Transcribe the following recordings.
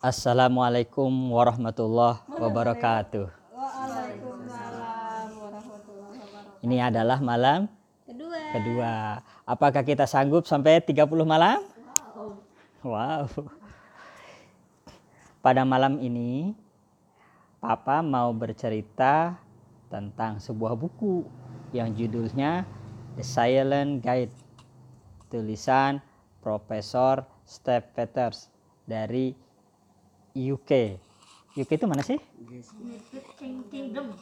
Assalamualaikum warahmatullahi wabarakatuh. Waalaikumsalam warahmatullahi wabarakatuh. Ini adalah malam Kedua. kedua. Apakah kita sanggup sampai 30 malam? Wow. Pada malam ini Papa mau bercerita tentang sebuah buku yang judulnya The Silent Guide. Tulisan Profesor Steve Peters dari UK. UK itu mana sih?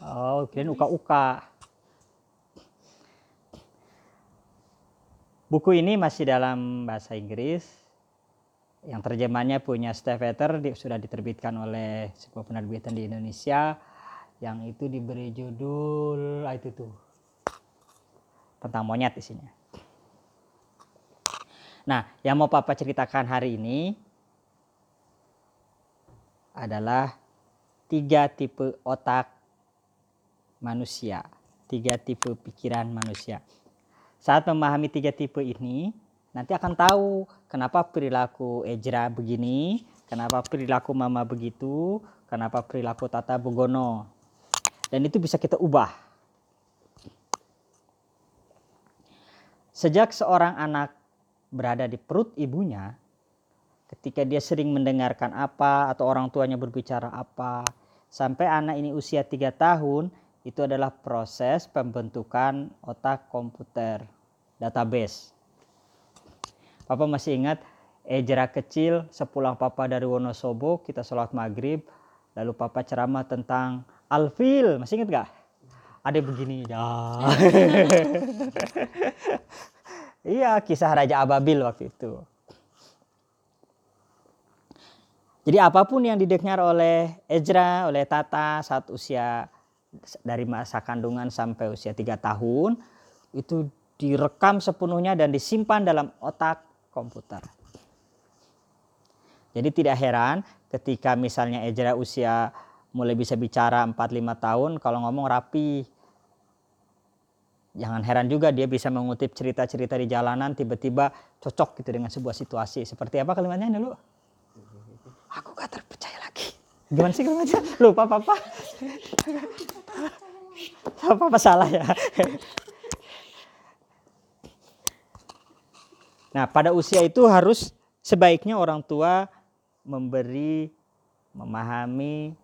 Oh, kirain uka-uka. Buku ini masih dalam bahasa Inggris. Yang terjemahannya punya di- sudah diterbitkan oleh sebuah penerbitan di Indonesia yang itu diberi judul ah, itu tuh tentang monyet isinya. Nah, yang mau Papa ceritakan hari ini adalah tiga tipe otak manusia, tiga tipe pikiran manusia. Saat memahami tiga tipe ini, nanti akan tahu kenapa perilaku Ejra begini, kenapa perilaku Mama begitu, kenapa perilaku Tata begono. Dan itu bisa kita ubah. Sejak seorang anak berada di perut ibunya, ketika dia sering mendengarkan apa atau orang tuanya berbicara apa, sampai anak ini usia tiga tahun, itu adalah proses pembentukan otak komputer, database. Papa masih ingat Ejra kecil sepulang papa dari Wonosobo kita sholat maghrib lalu papa ceramah tentang alfil masih ingat gak? Ada begini dah. iya kisah Raja Ababil waktu itu. Jadi apa pun yang didengar oleh Ezra, oleh Tata saat usia dari masa kandungan sampai usia tiga tahun itu direkam sepenuhnya dan disimpan dalam otak komputer. Jadi tidak heran ketika misalnya Ezra usia mulai bisa bicara 4-5 tahun kalau ngomong rapi. Jangan heran juga dia bisa mengutip cerita-cerita di jalanan tiba-tiba cocok gitu dengan sebuah situasi. Seperti apa kalimatnya dulu? Aku gak terpercaya lagi. Gimana sih kalimatnya? Lupa papa. Apa apa salah ya? Nah, pada usia itu harus sebaiknya orang tua memberi, memahami,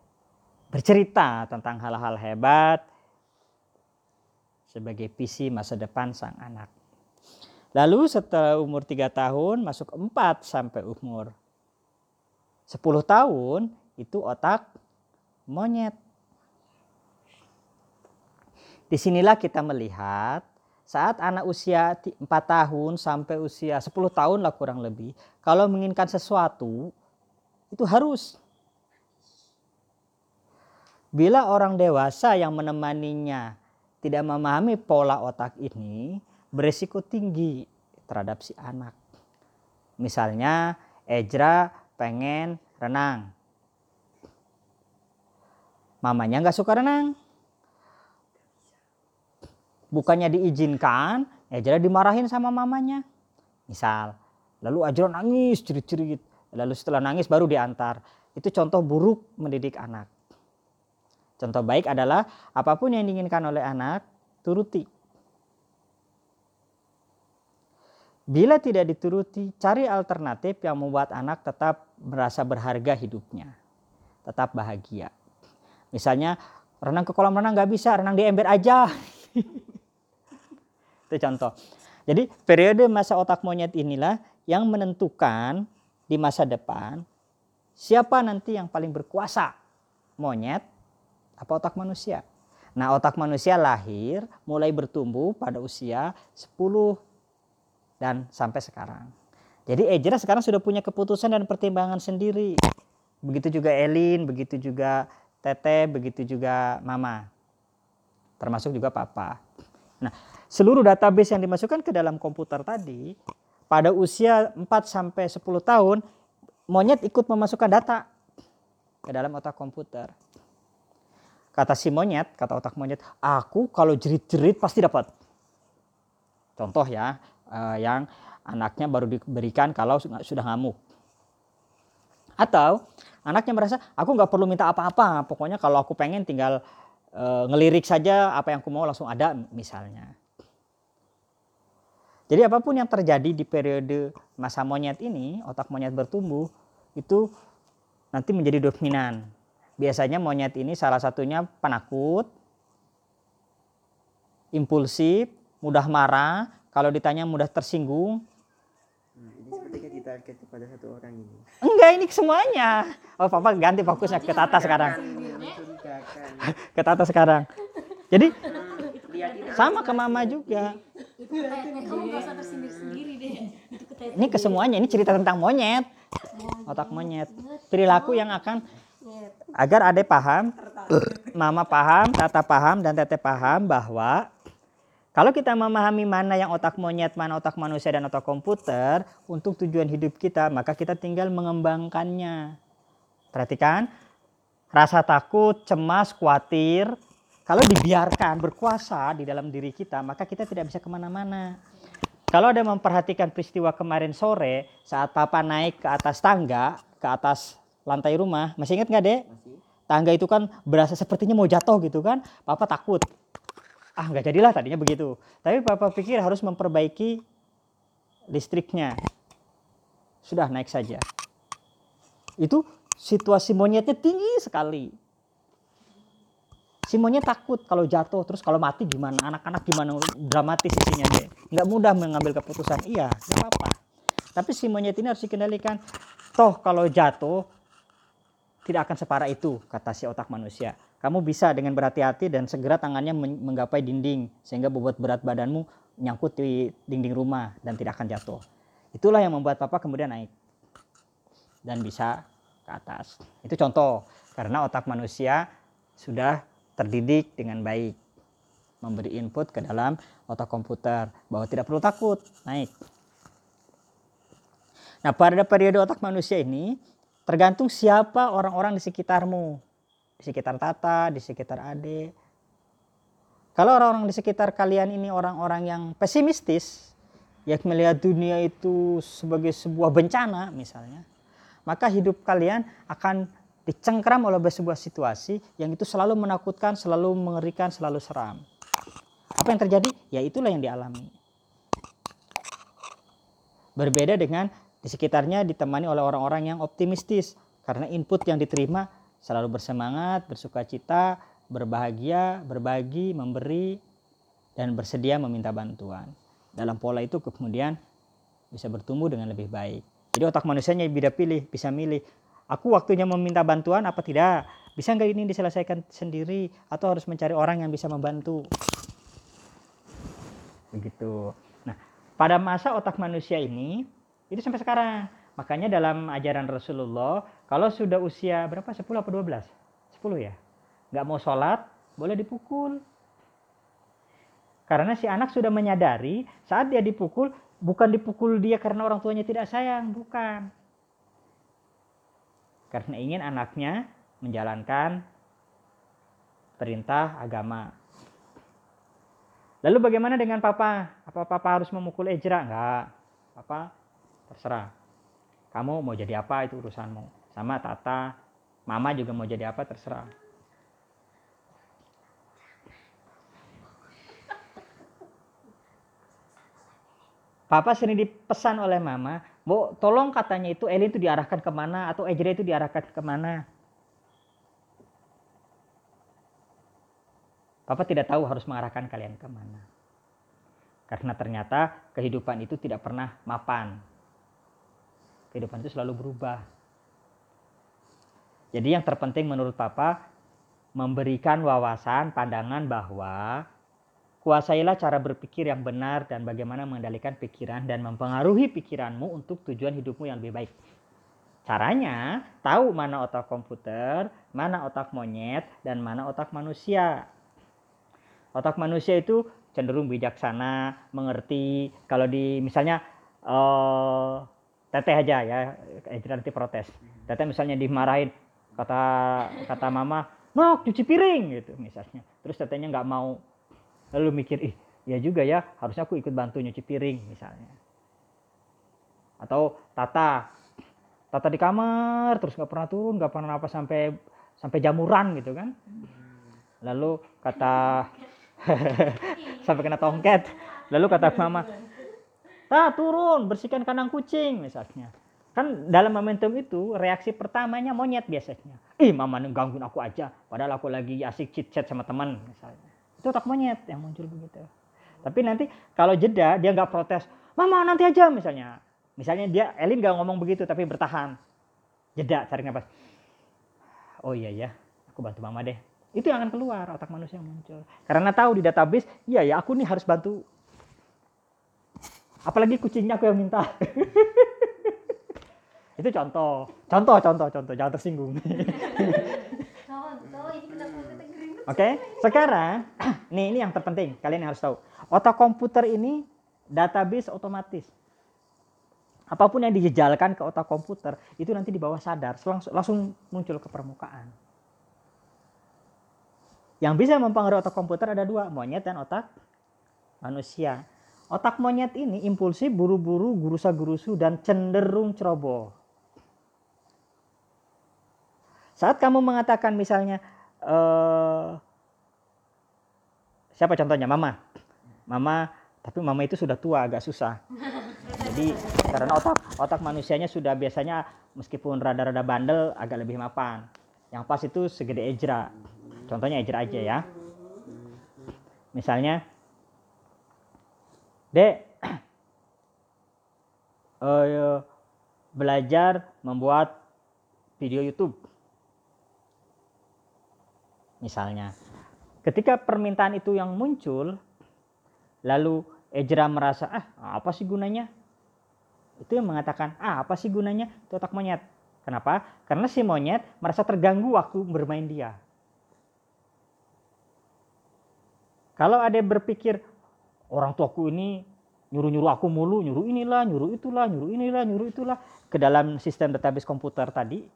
bercerita tentang hal-hal hebat sebagai visi masa depan sang anak. Lalu setelah umur 3 tahun masuk 4 sampai umur 10 tahun itu otak monyet. Di sinilah kita melihat saat anak usia 4 tahun sampai usia 10 tahun lah kurang lebih. Kalau menginginkan sesuatu itu harus. Bila orang dewasa yang menemaninya tidak memahami pola otak ini, beresiko tinggi terhadap si anak. Misalnya Ezra pengen renang. Mamanya nggak suka renang. Bukannya diizinkan, Ezra dimarahin sama mamanya. Misal, lalu Ezra nangis cerit-cerit. Lalu setelah nangis baru diantar. Itu contoh buruk mendidik anak. Contoh baik adalah apa pun yang diinginkan oleh anak, turuti. Bila tidak dituruti, cari alternatif yang membuat anak tetap merasa berharga hidupnya. Tetap bahagia. Misalnya, renang ke kolam renang nggak bisa, renang di ember aja. Itu contoh. Jadi periode masa otak monyet inilah yang menentukan di masa depan siapa nanti yang paling berkuasa. Monyet apa otak manusia. Nah otak manusia lahir mulai bertumbuh pada usia 10 dan sampai sekarang. Jadi Ezra sekarang sudah punya keputusan dan pertimbangan sendiri. Begitu juga Elin, begitu juga Tete, begitu juga Mama. Termasuk juga Papa. Nah, seluruh database yang dimasukkan ke dalam komputer tadi pada usia 4 sampai 10 tahun monyet ikut memasukkan data ke dalam otak komputer. Kata si monyet, kata otak monyet, aku kalau jerit-jerit pasti dapat. Contoh ya, eh, yang anaknya baru diberikan kalau sudah ngamuk. Atau Anaknya merasa aku nggak perlu minta apa-apa, pokoknya kalau aku pengen tinggal e, ngelirik saja apa yang aku mau langsung ada misalnya. Jadi apa pun yang terjadi di periode masa monyet ini, otak monyet bertumbuh itu nanti menjadi dominan. Biasanya monyet ini salah satunya penakut, impulsif, mudah marah, kalau ditanya mudah tersinggung. Nah, ini sepertinya kita kepada satu orang ini. Enggak, ini semuanya. Oh, papa ganti fokusnya ke Tata sekarang. Ke Tata sekarang. Jadi ini sama ke mama juga. kamu gak usah tersindir sendiri deh itu ke Ini ke semuanya, ini cerita tentang monyet. Otak monyet. Perilaku yang akan agar ade paham, mama paham, tata paham, dan tete paham bahwa kalau kita memahami mana yang otak monyet, mana otak manusia, dan otak komputer untuk tujuan hidup kita, maka kita tinggal mengembangkannya. Perhatikan, rasa takut, cemas, khawatir, kalau dibiarkan berkuasa di dalam diri kita, maka kita tidak bisa ke mana-mana. Kalau ada memperhatikan peristiwa kemarin sore saat papa naik ke atas tangga, ke atas lantai rumah, masih ingat nggak dek? masih Tangga itu kan berasa sepertinya mau jatuh gitu kan, papa takut. Ah nggak jadilah tadinya begitu. Tapi papa pikir harus memperbaiki listriknya. Sudah naik saja. Itu situasi monyetnya tinggi sekali. Si monyet takut kalau jatuh terus kalau mati gimana anak-anak gimana dramatis isinya deh nggak mudah mengambil keputusan iya nggak apa-apa tapi si monyet ini harus dikendalikan toh kalau jatuh tidak akan separah itu kata si otak manusia kamu bisa dengan berhati-hati dan segera tangannya men- menggapai dinding sehingga bobot berat badanmu nyangkut di dinding rumah dan tidak akan jatuh. Itulah yang membuat papa kemudian naik dan bisa ke atas. Itu contoh karena otak manusia sudah terdidik dengan baik memberi input ke dalam otak komputer bahwa tidak perlu takut naik. Nah pada periode otak manusia ini tergantung siapa orang-orang di sekitarmu, sekitar Tata, di sekitar Ade. Kalau orang-orang di sekitar kalian ini orang-orang yang pesimistis, yang melihat dunia itu sebagai sebuah bencana misalnya, maka hidup kalian akan dicengkram oleh sebuah situasi yang itu selalu menakutkan, selalu mengerikan, selalu seram. Apa yang terjadi? Ya itulah yang dialami. Berbeda dengan di sekitarnya ditemani oleh orang-orang yang optimistis karena input yang diterima selalu bersemangat, bersuka cita, berbahagia, berbagi, memberi dan bersedia meminta bantuan. Dalam pola itu kemudian bisa bertumbuh dengan lebih baik. Jadi otak manusianya bisa pilih, bisa milih. Aku waktunya meminta bantuan apa tidak? Bisa nggak ini diselesaikan sendiri atau harus mencari orang yang bisa membantu? Begitu. Nah, pada masa otak manusia ini itu sampai sekarang. Makanya dalam ajaran Rasulullah, kalau sudah usia berapa? 10 apa 12? 10 ya? Nggak mau sholat, boleh dipukul. Karena si anak sudah menyadari saat dia dipukul, bukan dipukul dia karena orang tuanya tidak sayang, bukan. Karena ingin anaknya menjalankan perintah agama. Lalu bagaimana dengan papa? Apa papa harus memukul Ejra? Enggak. Papa terserah. Kamu mau jadi apa itu urusanmu. Sama Tata, Mama juga mau jadi apa terserah. Papa sering dipesan oleh Mama, Bu, tolong katanya itu Elin itu diarahkan ke mana atau Ejra itu diarahkan ke mana. Papa tidak tahu harus mengarahkan kalian ke mana. Karena ternyata kehidupan itu tidak pernah mapan. Kehidupan itu selalu berubah. Jadi yang terpenting menurut Papa memberikan wawasan, pandangan bahwa kuasailah cara berpikir yang benar dan bagaimana mengendalikan pikiran dan mempengaruhi pikiranmu untuk tujuan hidupmu yang lebih baik. Caranya tahu mana otak komputer, mana otak monyet, dan mana otak manusia. Otak manusia itu cenderung bijaksana, mengerti. Kalau di misalnya eh teteh aja ya, Ejra nanti protes. Teteh misalnya dimarahin, kata kata mama, nok cuci piring gitu misalnya. Terus tetehnya nggak mau, lalu mikir, ih ya juga ya, harusnya aku ikut bantu nyuci piring misalnya. Atau Tata, tata di kamar terus nggak pernah turun nggak pernah apa sampai sampai jamuran gitu kan lalu kata sampai kena tongket lalu kata mama tak turun bersihkan kandang kucing misalnya. Kan dalam momentum itu reaksi pertamanya monyet biasanya. Ih mama gangguin aku aja padahal aku lagi asik chit chat sama teman misalnya. Itu otak monyet yang muncul begitu. Tapi nanti kalau jeda dia nggak protes mama nanti aja misalnya. Misalnya dia Elin nggak ngomong begitu tapi bertahan. Jeda cari nafas. Oh iya ya aku bantu mama deh. Itu yang akan keluar otak manusia yang muncul. Karena tahu di database iya ya aku nih harus bantu apalagi kucingnya aku yang minta itu contoh contoh contoh contoh jangan tersinggung? Oke, sekarang nih ini yang terpenting kalian harus tahu. Otak komputer ini database otomatis. Apa pun yang dijejalkan ke otak komputer itu nanti di bawah sadar langsung, langsung muncul ke permukaan. Yang bisa mempengaruhi otak komputer ada dua, monyet dan otak manusia. Otak monyet ini impulsif, buru-buru, gurusa-gurusu dan cenderung ceroboh. Saat kamu mengatakan misalnya eh siapa contohnya? Mama. Mama tapi mama itu sudah tua agak susah. Jadi karena otak otak manusianya sudah biasanya meskipun rada-rada bandel agak lebih mapan. Yang pas itu segede ejra. Contohnya ejra aja ya. Misalnya dek eh, belajar membuat video YouTube misalnya. Ketika permintaan itu yang muncul, lalu Ejra merasa, ah apa sih gunanya? Itu yang mengatakan, ah apa sih gunanya? Itu otak monyet. Kenapa? Karena si monyet merasa terganggu waktu bermain dia. Kalau ada berpikir, orang tuaku ini nyuruh-nyuruh aku mulu, nyuruh inilah, nyuruh itulah, nyuruh inilah, nyuruh itulah. Ke dalam sistem database komputer tadi,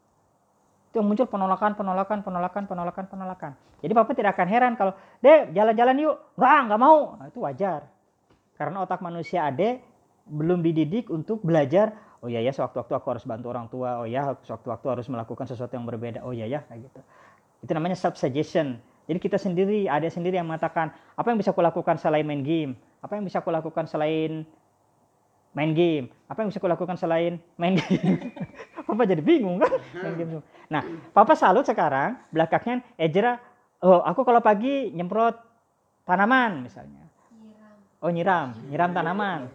itu yang muncul penolakan, penolakan, penolakan, penolakan, penolakan. Jadi papa tidak akan heran kalau, dek jalan-jalan yuk, nggak, nggak mau. Nah, itu wajar. Karena otak manusia ade belum dididik untuk belajar, oh iya ya sewaktu-waktu aku harus bantu orang tua, oh ya sewaktu-waktu harus melakukan sesuatu yang berbeda, oh iya ya kayak gitu. Itu namanya self-suggestion. Jadi kita sendiri, ada sendiri yang mengatakan, apa yang bisa aku lakukan selain main game? Apa yang bisa aku lakukan selain main game? Apa yang bisa aku lakukan selain main game? Papa jadi bingung kan? Main game semua. Nah, Papa salut sekarang belakangnya Ejra, oh aku kalau pagi nyemprot tanaman misalnya. Oh nyiram, nyiram tanaman.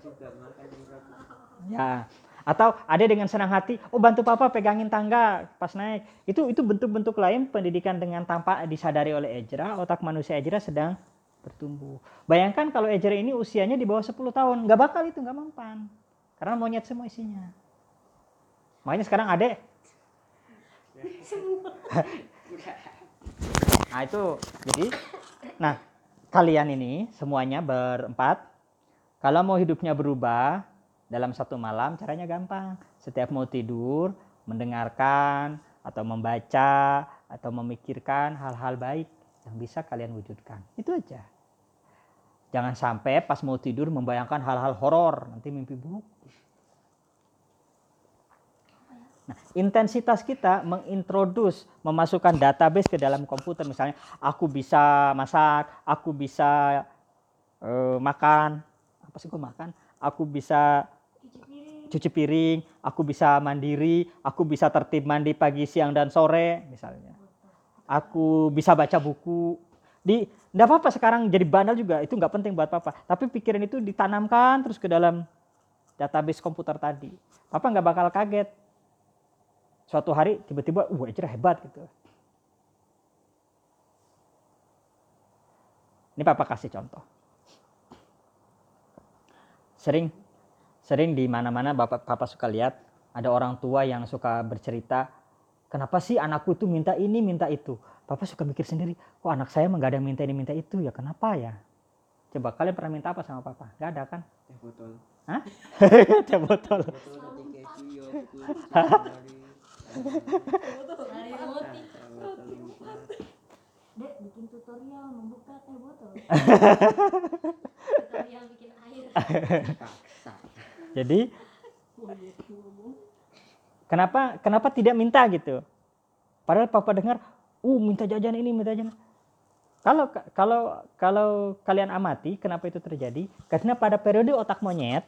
Ya. Atau ada dengan senang hati, oh bantu papa pegangin tangga pas naik. Itu itu bentuk-bentuk lain pendidikan dengan tanpa disadari oleh Ejra, otak manusia Ejra sedang bertumbuh. Bayangkan kalau Ejra ini usianya di bawah 10 tahun, nggak bakal itu nggak mempan. Karena monyet semua isinya. Makanya sekarang adek. nah itu jadi, nah kalian ini semuanya berempat, kalau mau hidupnya berubah dalam satu malam caranya gampang. Setiap mau tidur, mendengarkan atau membaca atau memikirkan hal-hal baik yang bisa kalian wujudkan. Itu aja. Jangan sampai pas mau tidur membayangkan hal-hal horor, nanti mimpi buruk. Nah, intensitas kita mengintrodus, memasukkan database ke dalam komputer. Misalnya, aku bisa masak, aku bisa eh, makan, apa sih gue makan? Aku bisa cuci piring, aku bisa mandiri, aku bisa tertib mandi pagi, siang, dan sore, misalnya. Aku bisa baca buku. Di, enggak apa-apa sekarang jadi bandel juga, itu nggak penting buat papa. Tapi pikiran itu ditanamkan terus ke dalam database komputer tadi. Papa nggak bakal kaget. Suatu hari tiba-tiba, wah Ejra hebat gitu. Ini papa kasih contoh. Sering sering di mana-mana bapak papa suka lihat ada orang tua yang suka bercerita kenapa sih anakku tuh minta ini minta itu? Papa suka mikir sendiri kok anak saya emang gak ada yang minta ini minta itu ya? Kenapa ya? Coba kalian pernah minta apa sama papa? Gak ada kan? Teh botol. Hah? teh botol. Dek, bikin tutorial membuka teh botol. tutorial jadi Kenapa kenapa tidak minta gitu? Padahal papa dengar, uh minta jajan ini, minta jajan. Kalau kalau kalau kalian amati, kenapa itu terjadi? Karena pada periode otak monyet,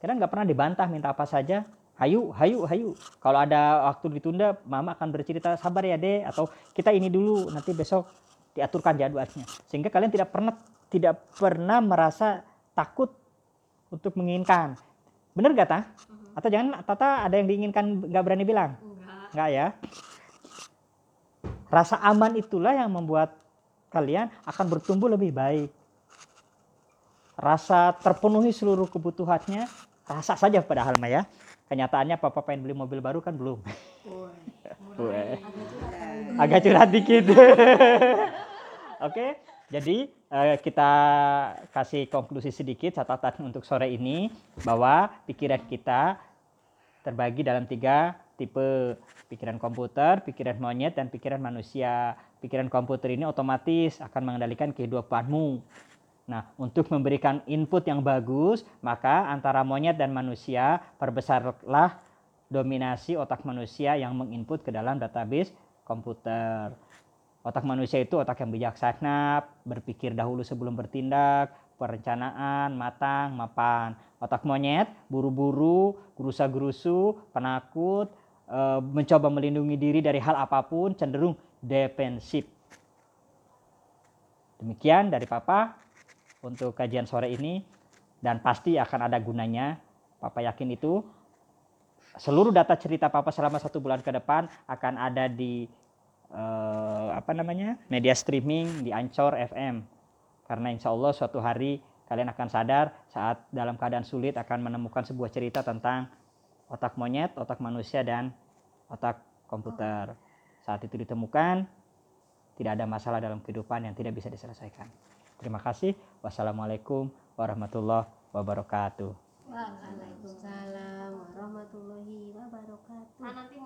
karena nggak pernah dibantah minta apa saja. Hayu, hayu, hayu. Kalau ada waktu ditunda, mama akan bercerita sabar ya deh, atau kita ini dulu, nanti besok diaturkan jadwalnya. Sehingga kalian tidak pernah tidak pernah merasa takut untuk menginginkan. Bener gak Tah? Atau jangan Tata ada yang diinginkan nggak berani bilang? Enggak. Enggak ya. Rasa aman itulah yang membuat kalian akan bertumbuh lebih baik. Rasa terpenuhi seluruh kebutuhannya, rasa saja padahal mah ya. Kenyataannya papa pengen beli mobil baru kan belum. Agak curhat dikit. Oke, jadi eh, kita kasih konklusi sedikit catatan untuk sore ini bahwa pikiran kita terbagi dalam tiga tipe pikiran komputer, pikiran monyet, dan pikiran manusia. Pikiran komputer ini otomatis akan mengendalikan kehidupanmu. Nah, untuk memberikan input yang bagus, maka antara monyet dan manusia perbesarlah dominasi otak manusia yang menginput ke dalam database komputer. Otak manusia itu otak yang bijaksana, berpikir dahulu sebelum bertindak, perencanaan, matang, mapan. Otak monyet, buru-buru, gerusa-gerusu, penakut, eh, mencoba melindungi diri dari hal apa pun, cenderung defensif. Demikian dari Papa untuk kajian sore ini dan pasti akan ada gunanya. Papa yakin itu. Seluruh data cerita Papa selama satu bulan ke depan akan ada di eh, apa namanya media streaming di Ancor FM. Karena insya Allah suatu hari kalian akan sadar saat dalam keadaan sulit akan menemukan sebuah cerita tentang otak monyet, otak manusia dan otak komputer. Saat itu ditemukan tidak ada masalah dalam kehidupan yang tidak bisa diselesaikan. Terima kasih. Wassalamualaikum warahmatullahi wabarakatuh. Waalaikumsalam warahmatullahi wabarakatuh. Nah,